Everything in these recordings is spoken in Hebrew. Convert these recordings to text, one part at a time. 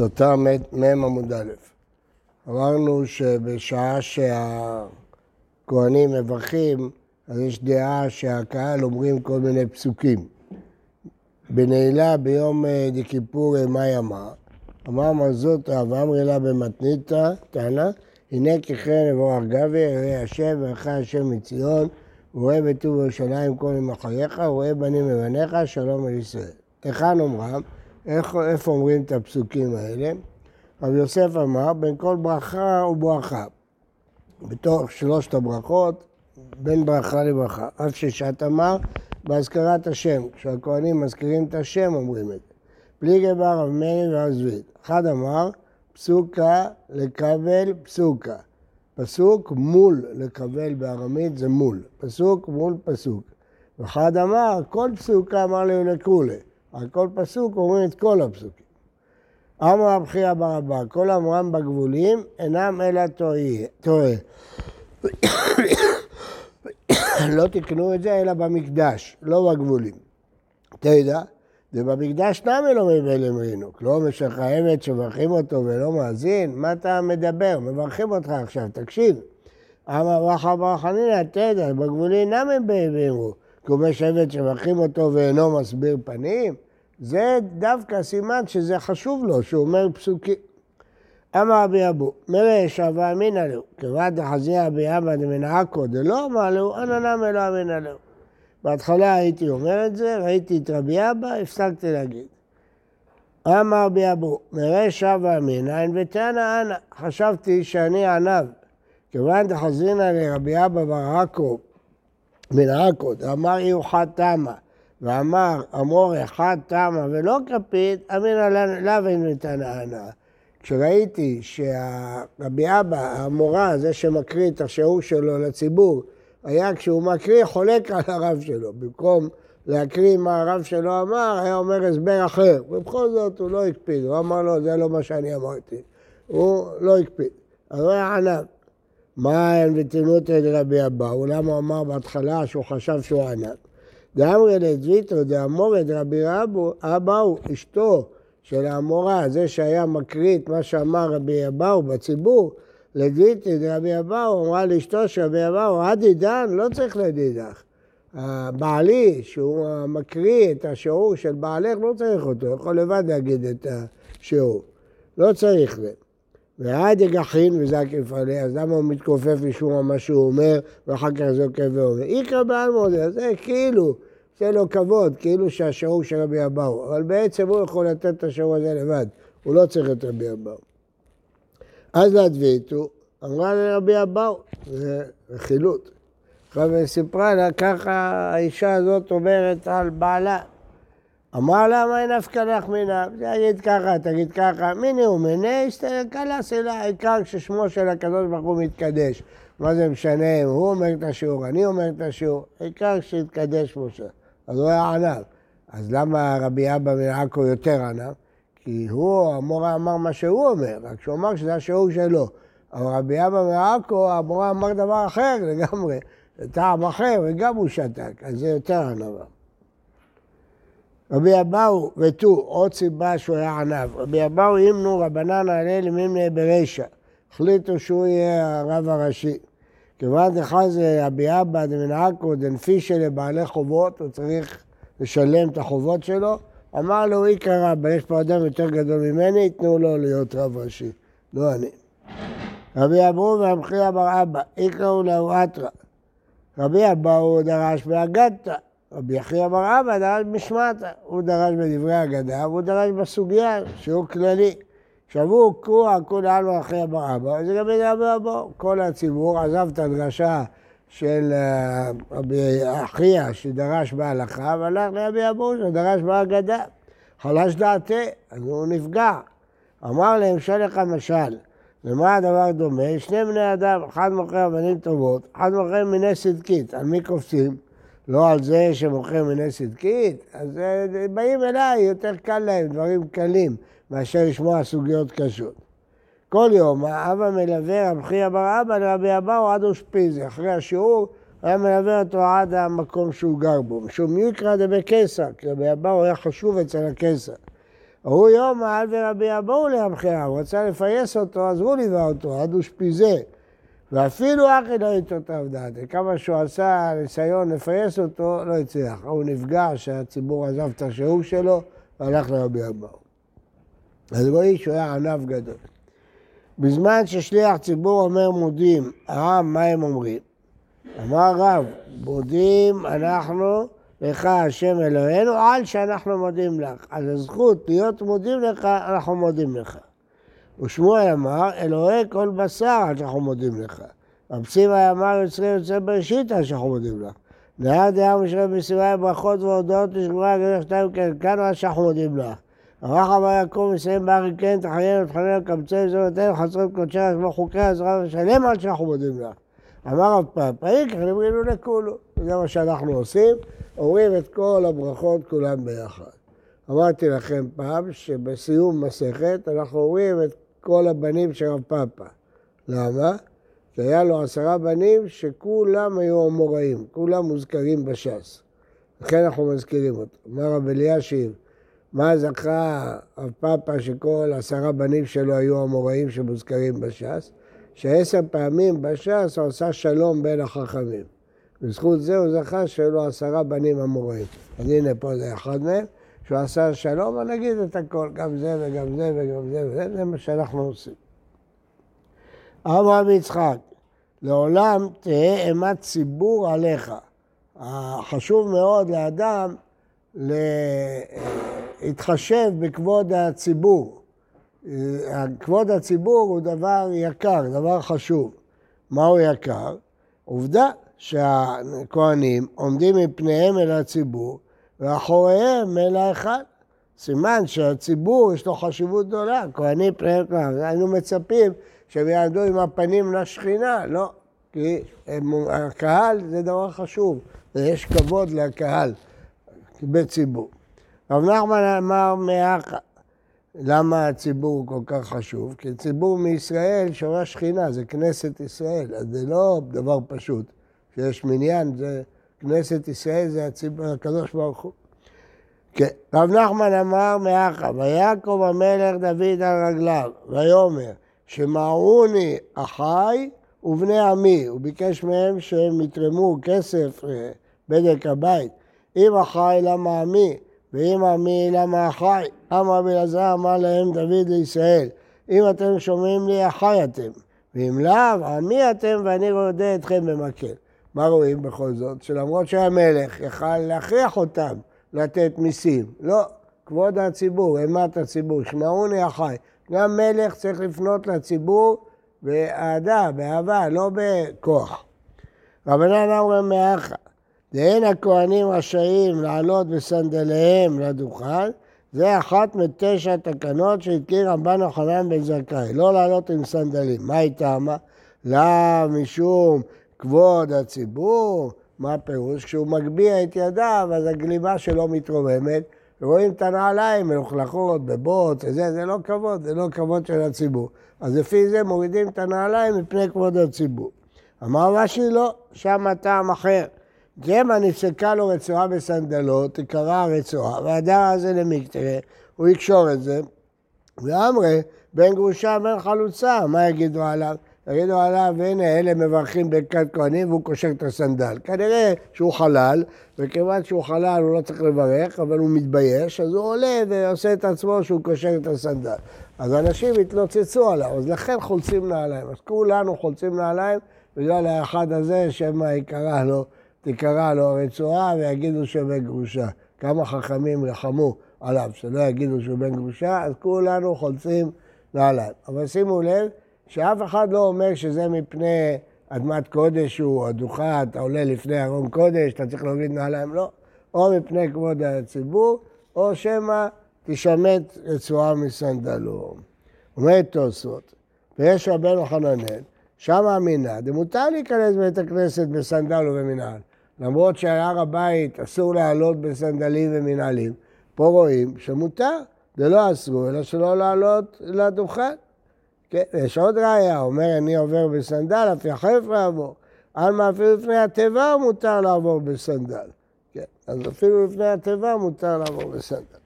סוטה מ' עמוד א'. אמרנו שבשעה שהכוהנים מברכים, אז יש דעה שהקהל אומרים כל מיני פסוקים. בנעילה ביום אה, דכיפור מה ימה, אמר מרזות רב אמרי לה במתניתא, טענה, הנה ככן אבוא גבי, ראה השם ואחי השם מציון, ורואה בטוב ירושלים כל יום אחריך, ורואה בנים מבניך, שלום על ישראל. היכן אומרם? איפה אומרים את הפסוקים האלה? רב יוסף אמר, בין כל ברכה וברכה. בתוך שלושת הברכות, בין ברכה לברכה. אף ששת אמר, בהזכרת השם. כשהכוהנים מזכירים את השם, אומרים את זה. פליגי בר רב מאיר ורב זביד. אחד אמר, פסוקה לקבל פסוקה. פסוק מול לקבל בארמית זה מול. פסוק מול פסוק. ואחד אמר, כל פסוקה אמר לי ולכולי. על כל פסוק אומרים את כל הפסוקים. אמר רב חייא בר אבא, כל אמרם בגבולים אינם אלא טועה. לא תקנו את זה אלא במקדש, לא בגבולים. תדע, ובמקדש נמי לא מבלים רינוק, לא משך האמת שמברכים אותו ולא מאזין, מה אתה מדבר? מברכים אותך עכשיו, תקשיב. אמר רחא בר חנינא, תדע, בגבולים נמי באבימו, קומי שבט שמברכים אותו ואינו מסביר פנים? זה דווקא סימן שזה חשוב לו, שהוא אומר פסוקים. אמר רבי אבו, מראה שווה אמינא לו, כבד דחזיה אבי אבא דמנעקו דלא אמר לו, אנא נמי לא אמינא לו. בהתחלה הייתי אומר את זה, ראיתי את רבי אבא, הפסקתי להגיד. אמר רבי אבו, מראה שווה אמינא, אין ותנא אנא. חשבתי שאני ענב. כיוון דחזינא לרבי אבא בר עכו, דאמר אי אוחד תמה. ואמר, אמור אחד תמה ולא כפית, אמינא לאו אין ותנענה. כשראיתי שהרבי אבא, המורה, זה שמקריא את השיעור שלו לציבור, היה כשהוא מקריא חולק על הרב שלו. במקום להקריא מה הרב שלו אמר, היה אומר הסבר אחר. ובכל זאת הוא לא הקפיד, הוא אמר לו, זה לא מה שאני אמרתי. הוא לא הקפיד. אז הוא היה ענב. מה אין ותינות את רבי אבאו? למה הוא אמר בהתחלה שהוא חשב שהוא ענב? דאמרי לדביתו דאמורי דרבי אבאו, אשתו של האמורה, זה שהיה מקריא את מה שאמר רבי אבאו בציבור, לדביתי דרבי אבאו, אמרה לאשתו של רבי אבאו, עד עידן לא צריך לדידך. בעלי, שהוא מקריא את השיעור של בעלך, לא צריך אותו, יכול לבד להגיד את השיעור. לא צריך זה. ועד יגחין וזקף עליה, אז למה הוא מתכופף לשמוע מה שהוא אומר, ואחר כך זוקף ואומר? איקרא בעלמא, זה כאילו, זה לו כבוד, כאילו שהשיעור של רבי אבאו, אבל בעצם הוא יכול לתת את השיעור הזה לבד, הוא לא צריך את רבי אבאו. אז להדביתו, אמרה לרבי אבאו, זה רכילות. עכשיו סיפרה לה, ככה האישה הזאת אומרת על בעלה. אמר לה, מה אין נפקא לך מינה? תגיד ככה, תגיד ככה. מיני ומנה, קלה סלע, העיקר ששמו של הקדוש ברוך הוא מתקדש. מה זה משנה אם הוא אומר את השיעור, אני אומר את השיעור, העיקר שיתקדש משה. אז הוא היה ענב. אז למה רבי אבא מעכו יותר ענב? כי הוא, המורה אמר מה שהוא אומר, רק שהוא אמר שזה השיעור שלו. אבל רבי אבא מעכו, המורה אמר דבר אחר לגמרי, טעם אחר, וגם הוא שתק, אז זה יותר ענבה. רבי אבאו ותו, עוד סיבה שהוא היה ענב. רבי אבאו אימנו רבנן עלי למימנה ברישא. החליטו שהוא יהיה הרב הראשי. כיוון דחזה רבי אבא דמנעקו דנפישה לבעלי חובות, הוא צריך לשלם את החובות שלו. אמר לו, איקרא רבא, יש פה אדם יותר גדול ממני, תנו לו להיות רב ראשי, לא אני. רבי אברו ואמחי בר אבא, איקראו לאו אתרא. רבי אבאו דרש באגדתא. רבי יחיא בר אבא דרש בשמטה, הוא דרש בדברי אגדה והוא דרש בסוגיה, שהוא כללי. עכשיו הוא קרוע כולי עלמא בר אבא, זה גם ידע אבא, כל הציבור עזב את הדרשה של אה, רבי אחיה שדרש בהלכה, והלך לרבי אבו שדרש בהגדה. חלש דעתי, אז הוא נפגע. אמר להם, שלח המשל, למה הדבר דומה? שני בני אדם, אחד מוכר אבנים טובות, אחד מוכר מיני צדקית, על מי קופצים? לא על זה שמוכר מיני צדקית, אז אה, באים אליי, יותר קל להם, דברים קלים, מאשר לשמוע סוגיות קשות. כל יום האבא מלווה רב חייא בר אבא לרבי אבאו עד אושפיזי. אחרי השיעור היה מלווה אותו עד המקום שהוא גר בו. משום יקרא דבי קיסר, כי רבי אבאו היה חשוב אצל הקיסר. הוא יום מעל ורבי אבואו להמחירה, הוא רצה לפייס אותו, אז הוא ליווה אותו, עד אושפיזה. ואפילו אחי לא יתותיו דעתי. כמה שהוא עשה ניסיון לפייס אותו, לא הצליח. הוא נפגע שהציבור עזב את השיעור שלו והלך לרבי אבאו. אז רואים שהוא היה ענב גדול. בזמן ששליח ציבור אומר מודים, העם, מה הם אומרים? אמר רב, מודים אנחנו לך השם אלוהינו על שאנחנו מודים לך. על הזכות להיות מודים לך, אנחנו מודים לך. ושמואל אמר, אלוהי כל בשר עד שאנחנו מודים לך. רב סיבה אמר, יוצרי יוצא בראשית עד שאנחנו מודים לך. נהר דעה משרה בסיבה ברכות והודעות לשגורה גדול שתיים כן, כאן עד שאנחנו מודים לך. הרח אמר יעקב מסיים בארי כן, תחיינו ותחננו קמצי זו ותן חצרות קודשי כמו חוקי עזרה ושלם עד שאנחנו מודים לך. אמר רב פאפא, איקח נמרינו לכולו. זה מה שאנחנו עושים, אומרים את כל הברכות כולם ביחד. אמרתי לכם פעם שבסיום מסכת אנחנו אומרים את כל הבנים של רב פאפא. למה? כי היה לו עשרה בנים שכולם היו אמוראים, כולם מוזכרים בש"ס. לכן אנחנו מזכירים אותו. אמר רב אלישיב, מה זכה רב פאפא שכל עשרה בנים שלו היו אמוראים שמוזכרים בש"ס? שעשר פעמים בש"ס הוא עשה שלום בין החכמים. בזכות זה הוא זכה שהיו לו עשרה בנים אמוראים. אז הנה פה זה אחד מהם. שהוא עשה שלום, אבל נגיד את הכל, גם זה וגם זה וגם זה וזה, זה מה שאנחנו עושים. אברהם יצחק, לעולם תהא אימת ציבור עליך. חשוב מאוד לאדם להתחשב בכבוד הציבור. כבוד הציבור הוא דבר יקר, דבר חשוב. מהו יקר? עובדה שהכהנים עומדים מפניהם אל הציבור ואחוריהם אלא אחד. סימן שהציבור יש לו חשיבות גדולה, כהנים פניהם כלם. היינו מצפים שהם יעמדו עם הפנים לשכינה, לא. כי הקהל זה דבר חשוב, ויש כבוד לקהל בציבור. רב נחמן אמר מאחה, למה הציבור כל כך חשוב? כי ציבור מישראל שומע שכינה, זה כנסת ישראל, אז זה לא דבר פשוט. שיש מניין, זה כנסת ישראל זה הציבור, הקדוש ברוך הוא. כן, רב נחמן אמר מאחה, ויעקב המלך דוד על רגליו, ויאמר, שמעוני אחי ובני עמי, הוא ביקש מהם שהם יתרמו כסף בדק הבית. אם אחי למה עמי, ואם עמי למה אחי. אמר רבי אלעזר אמר להם דוד לישראל, אם אתם שומעים לי אחי אתם, ואם לאו עמי אתם ואני רודה אתכם במקל. מה רואים בכל זאת? שלמרות שהמלך יכל להכריח אותם לתת מיסים, לא, כבוד הציבור, אימת הציבור, שמעוני אחי. גם מלך צריך לפנות לציבור באהדה, באהבה, לא בכוח. רבנן אמרם מאחה, ואין הכהנים רשאים לעלות בסנדליהם לדוכן, זה אחת מתשע תקנות שהזכיר רבן יוחנן בן זכאי, לא לעלות עם סנדלים. מה היא טעמה? לא משום כבוד הציבור, מה הפירוש? כשהוא מגביה את ידיו, אז הגלימה שלו מתרוממת, ורואים את הנעליים מלוכלכות, בבוץ, זה, זה לא כבוד, זה לא כבוד של הציבור. אז לפי זה מורידים את הנעליים מפני כבוד הציבור. אמר רש"י לא, שם טעם אחר. ג'מה נפסקה לו רצועה בסנדלות, תקרא הרצועה, והדר הזה למקטרה, הוא יקשור את זה, ואמרי, בן גרושה בן חלוצה, מה יגידו עליו? יגידו עליו, הנה, אלה מברכים ברכת כהנים והוא קושר את הסנדל. כנראה שהוא חלל, וכיוון שהוא חלל הוא לא צריך לברך, אבל הוא מתבייש, אז הוא עולה ועושה את עצמו שהוא קושר את הסנדל. אז אנשים התלוצצו עליו, אז לכן חולצים נעליים. אז כולנו חולצים נעליים בגלל האחד הזה, שמא יקרא לו, תקרא לו הרצועה ויגידו שבן גרושה. כמה חכמים לחמו עליו, שלא יגידו שהוא בן גרושה, אז כולנו חולצים נעליים. אבל שימו לב, שאף אחד לא אומר שזה מפני אדמת קודש הוא, הדוחה, אתה עולה לפני ארון קודש, אתה צריך להוריד נעליים, לא. או מפני כבוד הציבור, או שמא תשמט רצועה מסנדלו. אומרת תוספות, ויש רבנו חננאל, שם המנהל, דמותר להיכנס בבית הכנסת בסנדל ובמנהל. למרות שהר הבית אסור לעלות בסנדלים ומנהלים, פה רואים שמותר, זה לא אסרו, אלא שלא לעלות לדוכן. כן, יש עוד ראיה, אומר אני עובר בסנדל, אף יחף לעבור. עלמא אפילו לפני התיבה מותר לעבור בסנדל. כן, אז אפילו לפני התיבה מותר לעבור בסנדל.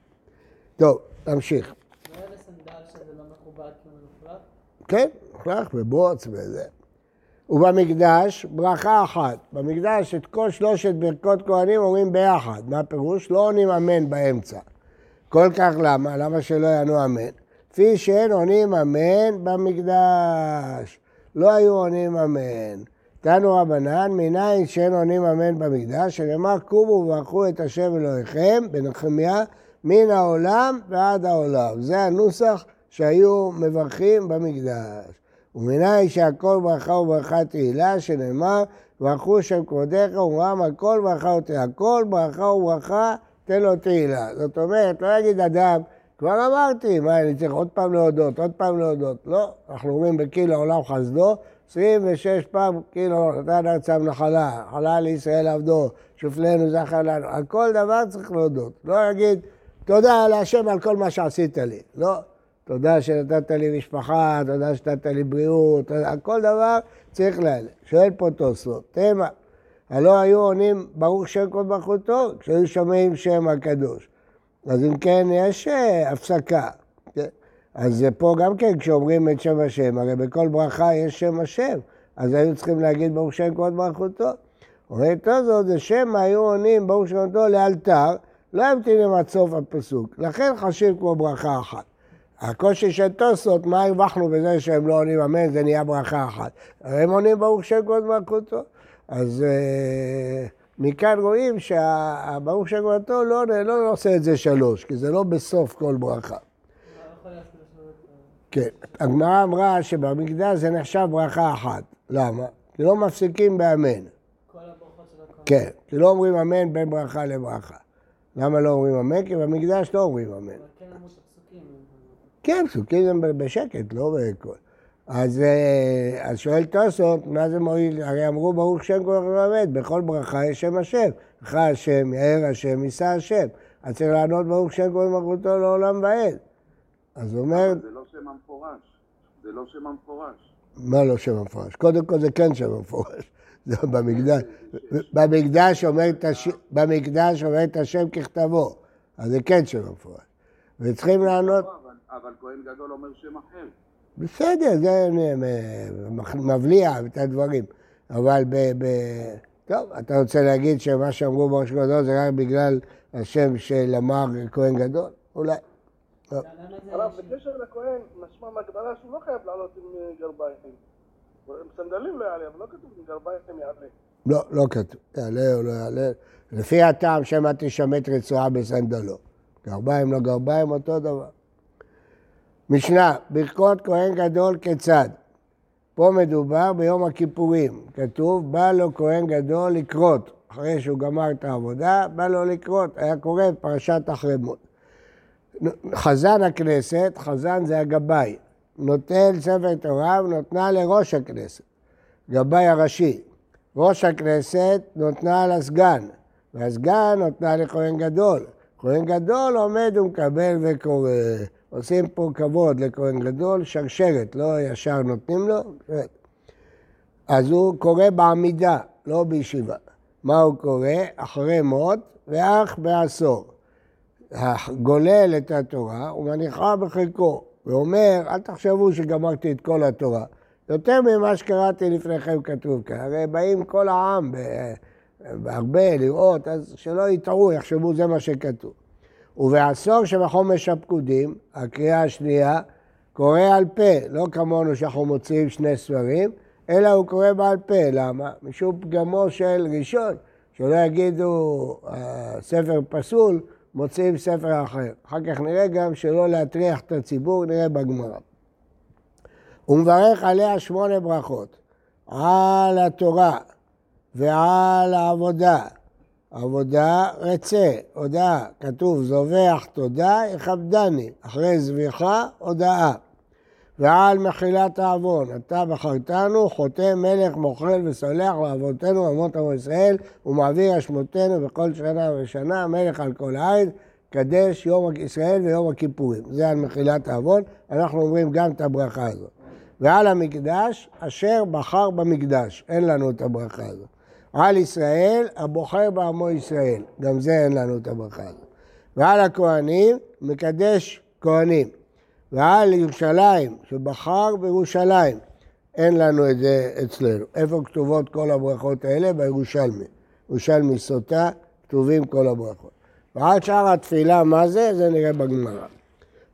טוב, נמשיך. לא כן, מלוכלך בבוץ וזה. ובמקדש ברכה אחת. במקדש את כל שלושת ברכות כהנים אומרים ביחד. מה הפירוש? לא עונים אמן באמצע. כל כך למה? למה שלא יענו אמן? כפי שאין עונים אמן במקדש. לא היו עונים אמן. תנו רבנן, מניין שאין עונים אמן במקדש, שנאמר קומו וברכו את השם אלוהיכם, בנחמיה, מן העולם ועד העולם. זה הנוסח שהיו מברכים במקדש. ומניין שהכל ברכה וברכה תהילה, שנאמר, ברכו שם כבודיך ומרם על כל ברכה ותהילה. כל ברכה וברכה תן לו תהילה. זאת אומרת, לא יגיד אדם, כבר אמרתי, מה, אני צריך עוד פעם להודות, עוד פעם להודות. לא, אנחנו אומרים בקיא לעולם חסדו, 26 פעם, כאילו, נתן ארצם נחלה, חלה לישראל עבדו, שופלנו זכר לנו, על כל דבר צריך להודות. לא יגיד, תודה להשם על כל מה שעשית לי. לא, תודה שנתת לי משפחה, תודה שנתת לי בריאות, על כל דבר צריך להעלה. שואל פה תוספות, תמה, הלא היו עונים ברוך שם כל מלכותו, כשהיו שומעים שם הקדוש. אז אם כן, יש אה, הפסקה. אז פה גם כן, כשאומרים את שם השם, הרי בכל ברכה יש שם השם, אז היו צריכים להגיד ברוך שם כבוד מלכותו. אומרת זאת, זה שם היו עונים ברוך כבודו לאלתר, לא המתינים עד סוף הפסוק. לכן חשיב כמו ברכה אחת. הקושי של תוספות, מה הרווחנו בזה שהם לא עונים אמן, זה נהיה ברכה אחת. הם עונים ברוך שם כבוד מלכותו. אז אה, מכאן רואים שהברוך שם כבודו לא, לא, לא עושה את זה שלוש, כי זה לא בסוף כל ברכה. כן, הגמרא אמרה שבמקדש זה נחשב ברכה אחת. למה? כי לא מפסיקים באמן. של. כן, כי לא אומרים אמן בין ברכה לברכה. למה לא אומרים אמן? כי במקדש לא אומרים אמן. כן. כן, פסוקים הם בשקט, לא בכל. אז, אה, אז שואל תוספות, מה זה מועיל? הרי אמרו ברוך שם כל כך בכל ברכה יש שם השם. לך השם, יאר השם, יישא השם. אז צריך לענות ברוך שם כל מלכותו לעולם ועד. אז הוא אומר... זה לא שם המפורש. זה לא שם המפורש. מה לא שם המפורש? קודם כל זה כן שם המפורש. זה במקדש. במקדש אומר את השם, במקדש אומר את השם ככתבו. אז זה כן שם המפורש. וצריכים לענות... אבל, אבל כהן גדול אומר שם אחר. בסדר, זה מבליע את הדברים. אבל ב... ב... טוב, אתה רוצה להגיד שמה שאמרו בראש גדול זה רק בגלל השם של אמר כהן גדול? אולי. הרב, בקשר לכהן, משמע מהגדרה שהוא לא חייב לעלות עם אה, גרביים. עם סנדלים לא יעלה, אבל לא כתוב עם גרביים יעלה. לא, לא כתוב. יעלה או לא יעלה. לפי הטעם שמא תשמט רצועה בסנדלו. גרביים לא גרביים, אותו דבר. משנה, ברכות כהן גדול כיצד? פה מדובר ביום הכיפורים. כתוב, בא לו כהן גדול לקרות. אחרי שהוא גמר את העבודה, בא לו לקרות. היה קורא פרשת אחרמות. חזן הכנסת, חזן זה הגבאי, נוטל ספר תורה ונותנה לראש הכנסת, גבאי הראשי. ראש הכנסת נותנה לסגן, והסגן נותנה לכהן גדול. כהן גדול עומד ומקבל וקורא. עושים פה כבוד לכהן גדול, שרשרת, לא ישר נותנים לו. אז הוא קורא בעמידה, לא בישיבה. מה הוא קורא? אחרי מות ואח בעשור. גולל את התורה ומניחה בחלקו, ואומר, אל תחשבו שגמרתי את כל התורה. יותר ממה שקראתי לפניכם כתוב כאן. הרי באים כל העם בהרבה לראות, אז שלא יטעו, יחשבו זה מה שכתוב. ובעשור שבחומש הפקודים, הקריאה השנייה, קורא על פה, לא כמונו שאנחנו מוציאים שני ספרים, אלא הוא קורא בעל פה. למה? משום פגמו של ראשון, שלא יגידו ספר פסול, מוצאים ספר אחר. אחר כך נראה גם שלא להטריח את הציבור, נראה בגמרא. הוא מברך עליה שמונה ברכות, על התורה ועל העבודה. עבודה רצה, הודאה, כתוב זובח תודה, יכבדני, אחרי זביחה, הודאה. ועל מחילת העוון. אתה בחרתנו, חותם מלך מוכרל וסולח לאבותינו אמות עמו ישראל, ומעביר אשמותינו בכל שנה ושנה, מלך על כל הארץ, קדש יום ישראל ויום הכיפורים. זה על מחילת העוון, אנחנו אומרים גם את הברכה הזאת. ועל המקדש, אשר בחר במקדש, אין לנו את הברכה הזאת. על ישראל, הבוחר בעמו ישראל, גם זה אין לנו את הברכה הזאת. ועל הכהנים, מקדש כהנים, ועל ירושלים, שבחר בירושלים. אין לנו את זה אצלנו. איפה כתובות כל הברכות האלה? בירושלמי. ירושלמי סוטה, כתובים כל הברכות. ועד שאר התפילה, מה זה? זה נראה בגמרא.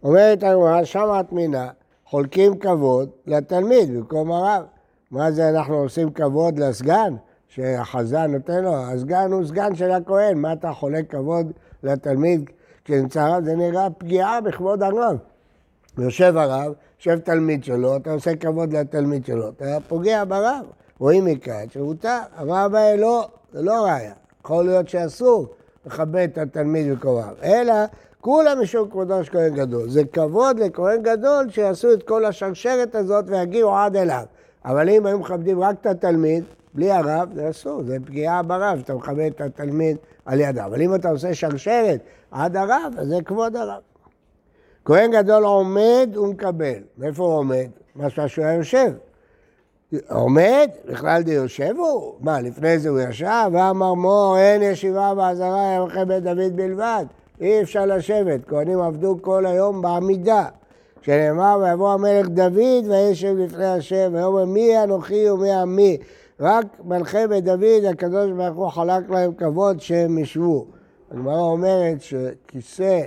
אומרת הגמרא, שמת מינה, חולקים כבוד לתלמיד במקום הרב. מה זה אנחנו עושים כבוד לסגן? שהחזן נותן לו, הסגן הוא סגן של הכהן, מה אתה חולק כבוד לתלמיד כשנמצא רב? זה נראה פגיעה בכבוד הרב. יושב הרב, יושב תלמיד שלו, אתה עושה כבוד לתלמיד שלו, אתה פוגע ברב. רואים מכאן שמותר, הרב לא, זה לא ראיה. יכול להיות שאסור לכבד את התלמיד וקרוביו, אלא כולם משום כבודו של כהן גדול. זה כבוד לכהן גדול שיעשו את כל השרשרת הזאת ויגיעו עד אליו. אבל אם היו מכבדים רק את התלמיד, בלי הרב, זה אסור, זה פגיעה ברב, אתה מכבד את התלמיד על ידיו. אבל אם אתה עושה שרשרת עד הרב, אז זה כבוד הרב. כהן גדול עומד ומקבל. מאיפה הוא עומד? מה שהוא היה יושב. עומד, בכלל די יושב הוא? מה, לפני זה הוא ישב? ואמר מור, אין ישיבה בעזרה ימחה בית דוד בלבד. אי אפשר לשבת, כהנים עבדו כל היום בעמידה. כשנאמר, ויבוא המלך דוד וישב לפני השם, ויאמר מי אנוכי ומי עמי. רק מלכי דוד, הקדוש ברוך הוא חלק להם כבוד שהם ישבו. הגמרא אומרת שכיסא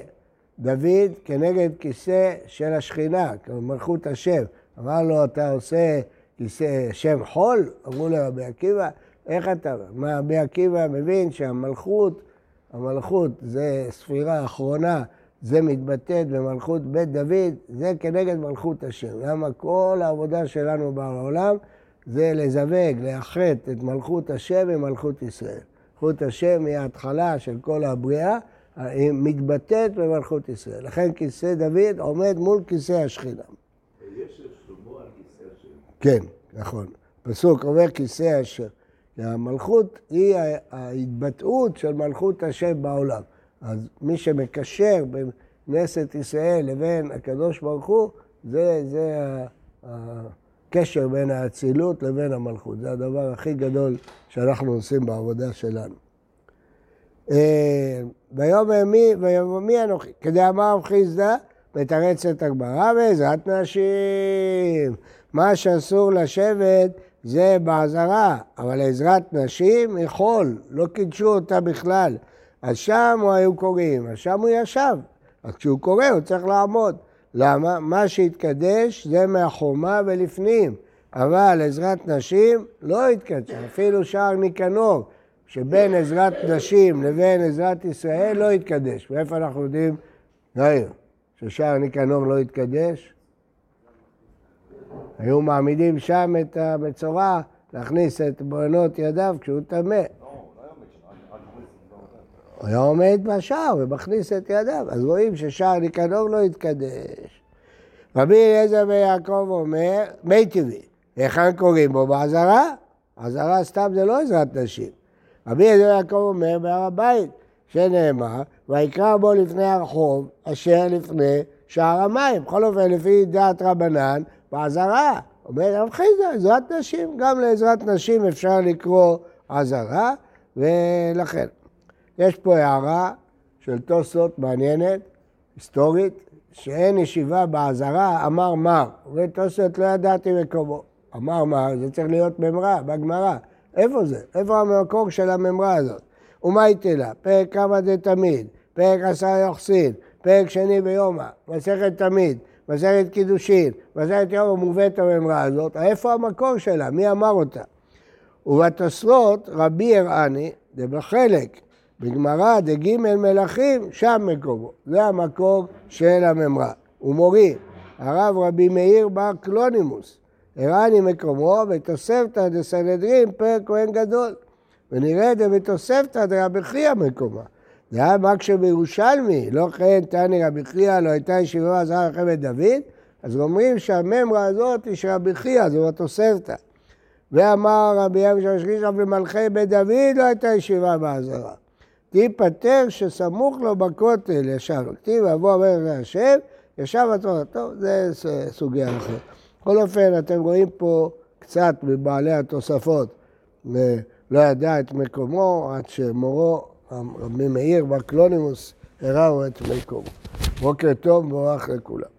דוד כנגד כיסא של השכינה, מלכות השם. אמר לו, אתה עושה כיסא שם חול? אמרו לו רבי עקיבא, איך אתה? מה רבי עקיבא מבין שהמלכות, המלכות זה ספירה אחרונה, זה מתבטאת במלכות בית דוד, זה כנגד מלכות השם. למה כל העבודה שלנו בעולם זה לזווג, לאחד את מלכות השם עם מלכות ישראל. מלכות השם היא ההתחלה של כל הבריאה, היא מתבטאת במלכות ישראל. לכן כיסא דוד עומד מול כיסא השכינה. יש שלמה על כיסא השם. כן, נכון. פסוק אומר כיסא השם. המלכות היא ההתבטאות של מלכות השם בעולם. אז מי שמקשר בין כנסת ישראל לבין הקדוש ברוך הוא, זה, זה הקשר בין האצילות לבין המלכות. זה הדבר הכי גדול שאנחנו עושים בעבודה שלנו. אה, ויאמר מי, ויאמר מי אנוכי, כדי אמר רב חיסדא, מתרצת הגמרא בעזרת נשים. מה שאסור לשבת זה בעזרה, אבל עזרת נשים יכול, לא קידשו אותה בכלל. אז שם הוא היו קוראים, אז שם הוא ישב. אז כשהוא קורא הוא צריך לעמוד. למה? מה שהתקדש זה מהחומה ולפנים, אבל עזרת נשים לא התקדש, אפילו שער ניקנור, שבין עזרת נשים לבין עזרת ישראל לא התקדש. מאיפה אנחנו יודעים? יאיר, ששער ניקנור לא התקדש? היו מעמידים שם את המצורע להכניס את בנות ידיו כשהוא טמא. היה עומד בשער ומכניס את ידיו, אז רואים ששער ניקנור לא התקדש. רבי אליעזר ויעקב אומר, מי טבעי, היכן קוראים בו? בעזרה? עזרה סתם זה לא עזרת נשים. רבי אליעזר ויעקב אומר בהר הבית, שנאמר, ויקרא בו לפני הרחוב אשר לפני שער המים. בכל אופן, לפי דעת רבנן, בעזרה. אומר רב חיסדא, עזרת נשים, גם לעזרת נשים אפשר לקרוא עזרה, ולכן. יש פה הערה של תוספות מעניינת, היסטורית, שאין ישיבה בעזרה, אמר מר. ותוספות לא ידעתי מקומו. אמר מר, זה צריך להיות ממרה, בגמרא. איפה זה? איפה המקור של הממרה הזאת? ומה יתלה? פרק כמה זה תמיד, פרק עשר יוחסין, פרק שני ביומא, מסכת תמיד, מסכת קידושין, מסכת יומא מובאת הממרה הזאת, איפה המקור שלה? מי אמר אותה? ובתוספות רבי הראני, זה בחלק, בגמרא דג' מלכים, שם מקומו. זה המקור של הממרה. הוא מורי, הרב רבי מאיר בר קלונימוס, הראני מקומו בתוספתא דסנהדרין פרק כהן גדול. ונראה דבתוספתא דרבי חייא מקומה. זה היה רק שבירושלמי, לא כן תני רבי חייא, לא הייתה ישיבה עזרה לחמת דוד, אז אומרים שהממרה הזאת היא של רבי חייא, זו התוספתא. ואמר רבי ים ששגישה במלכי בית דוד לא הייתה ישיבה בעזרה. תיפטר שסמוך לו בכותל ישב. כתיב ויבוא המלך להשם, ישב התורה. טוב, זה סוגיה אחרת. בכל אופן, אתם רואים פה קצת מבעלי התוספות. לא ידע את מקומו עד שמורו, רבי מאיר בקלונימוס, הראו את מקומו. בוקר טוב, מבורך לכולם.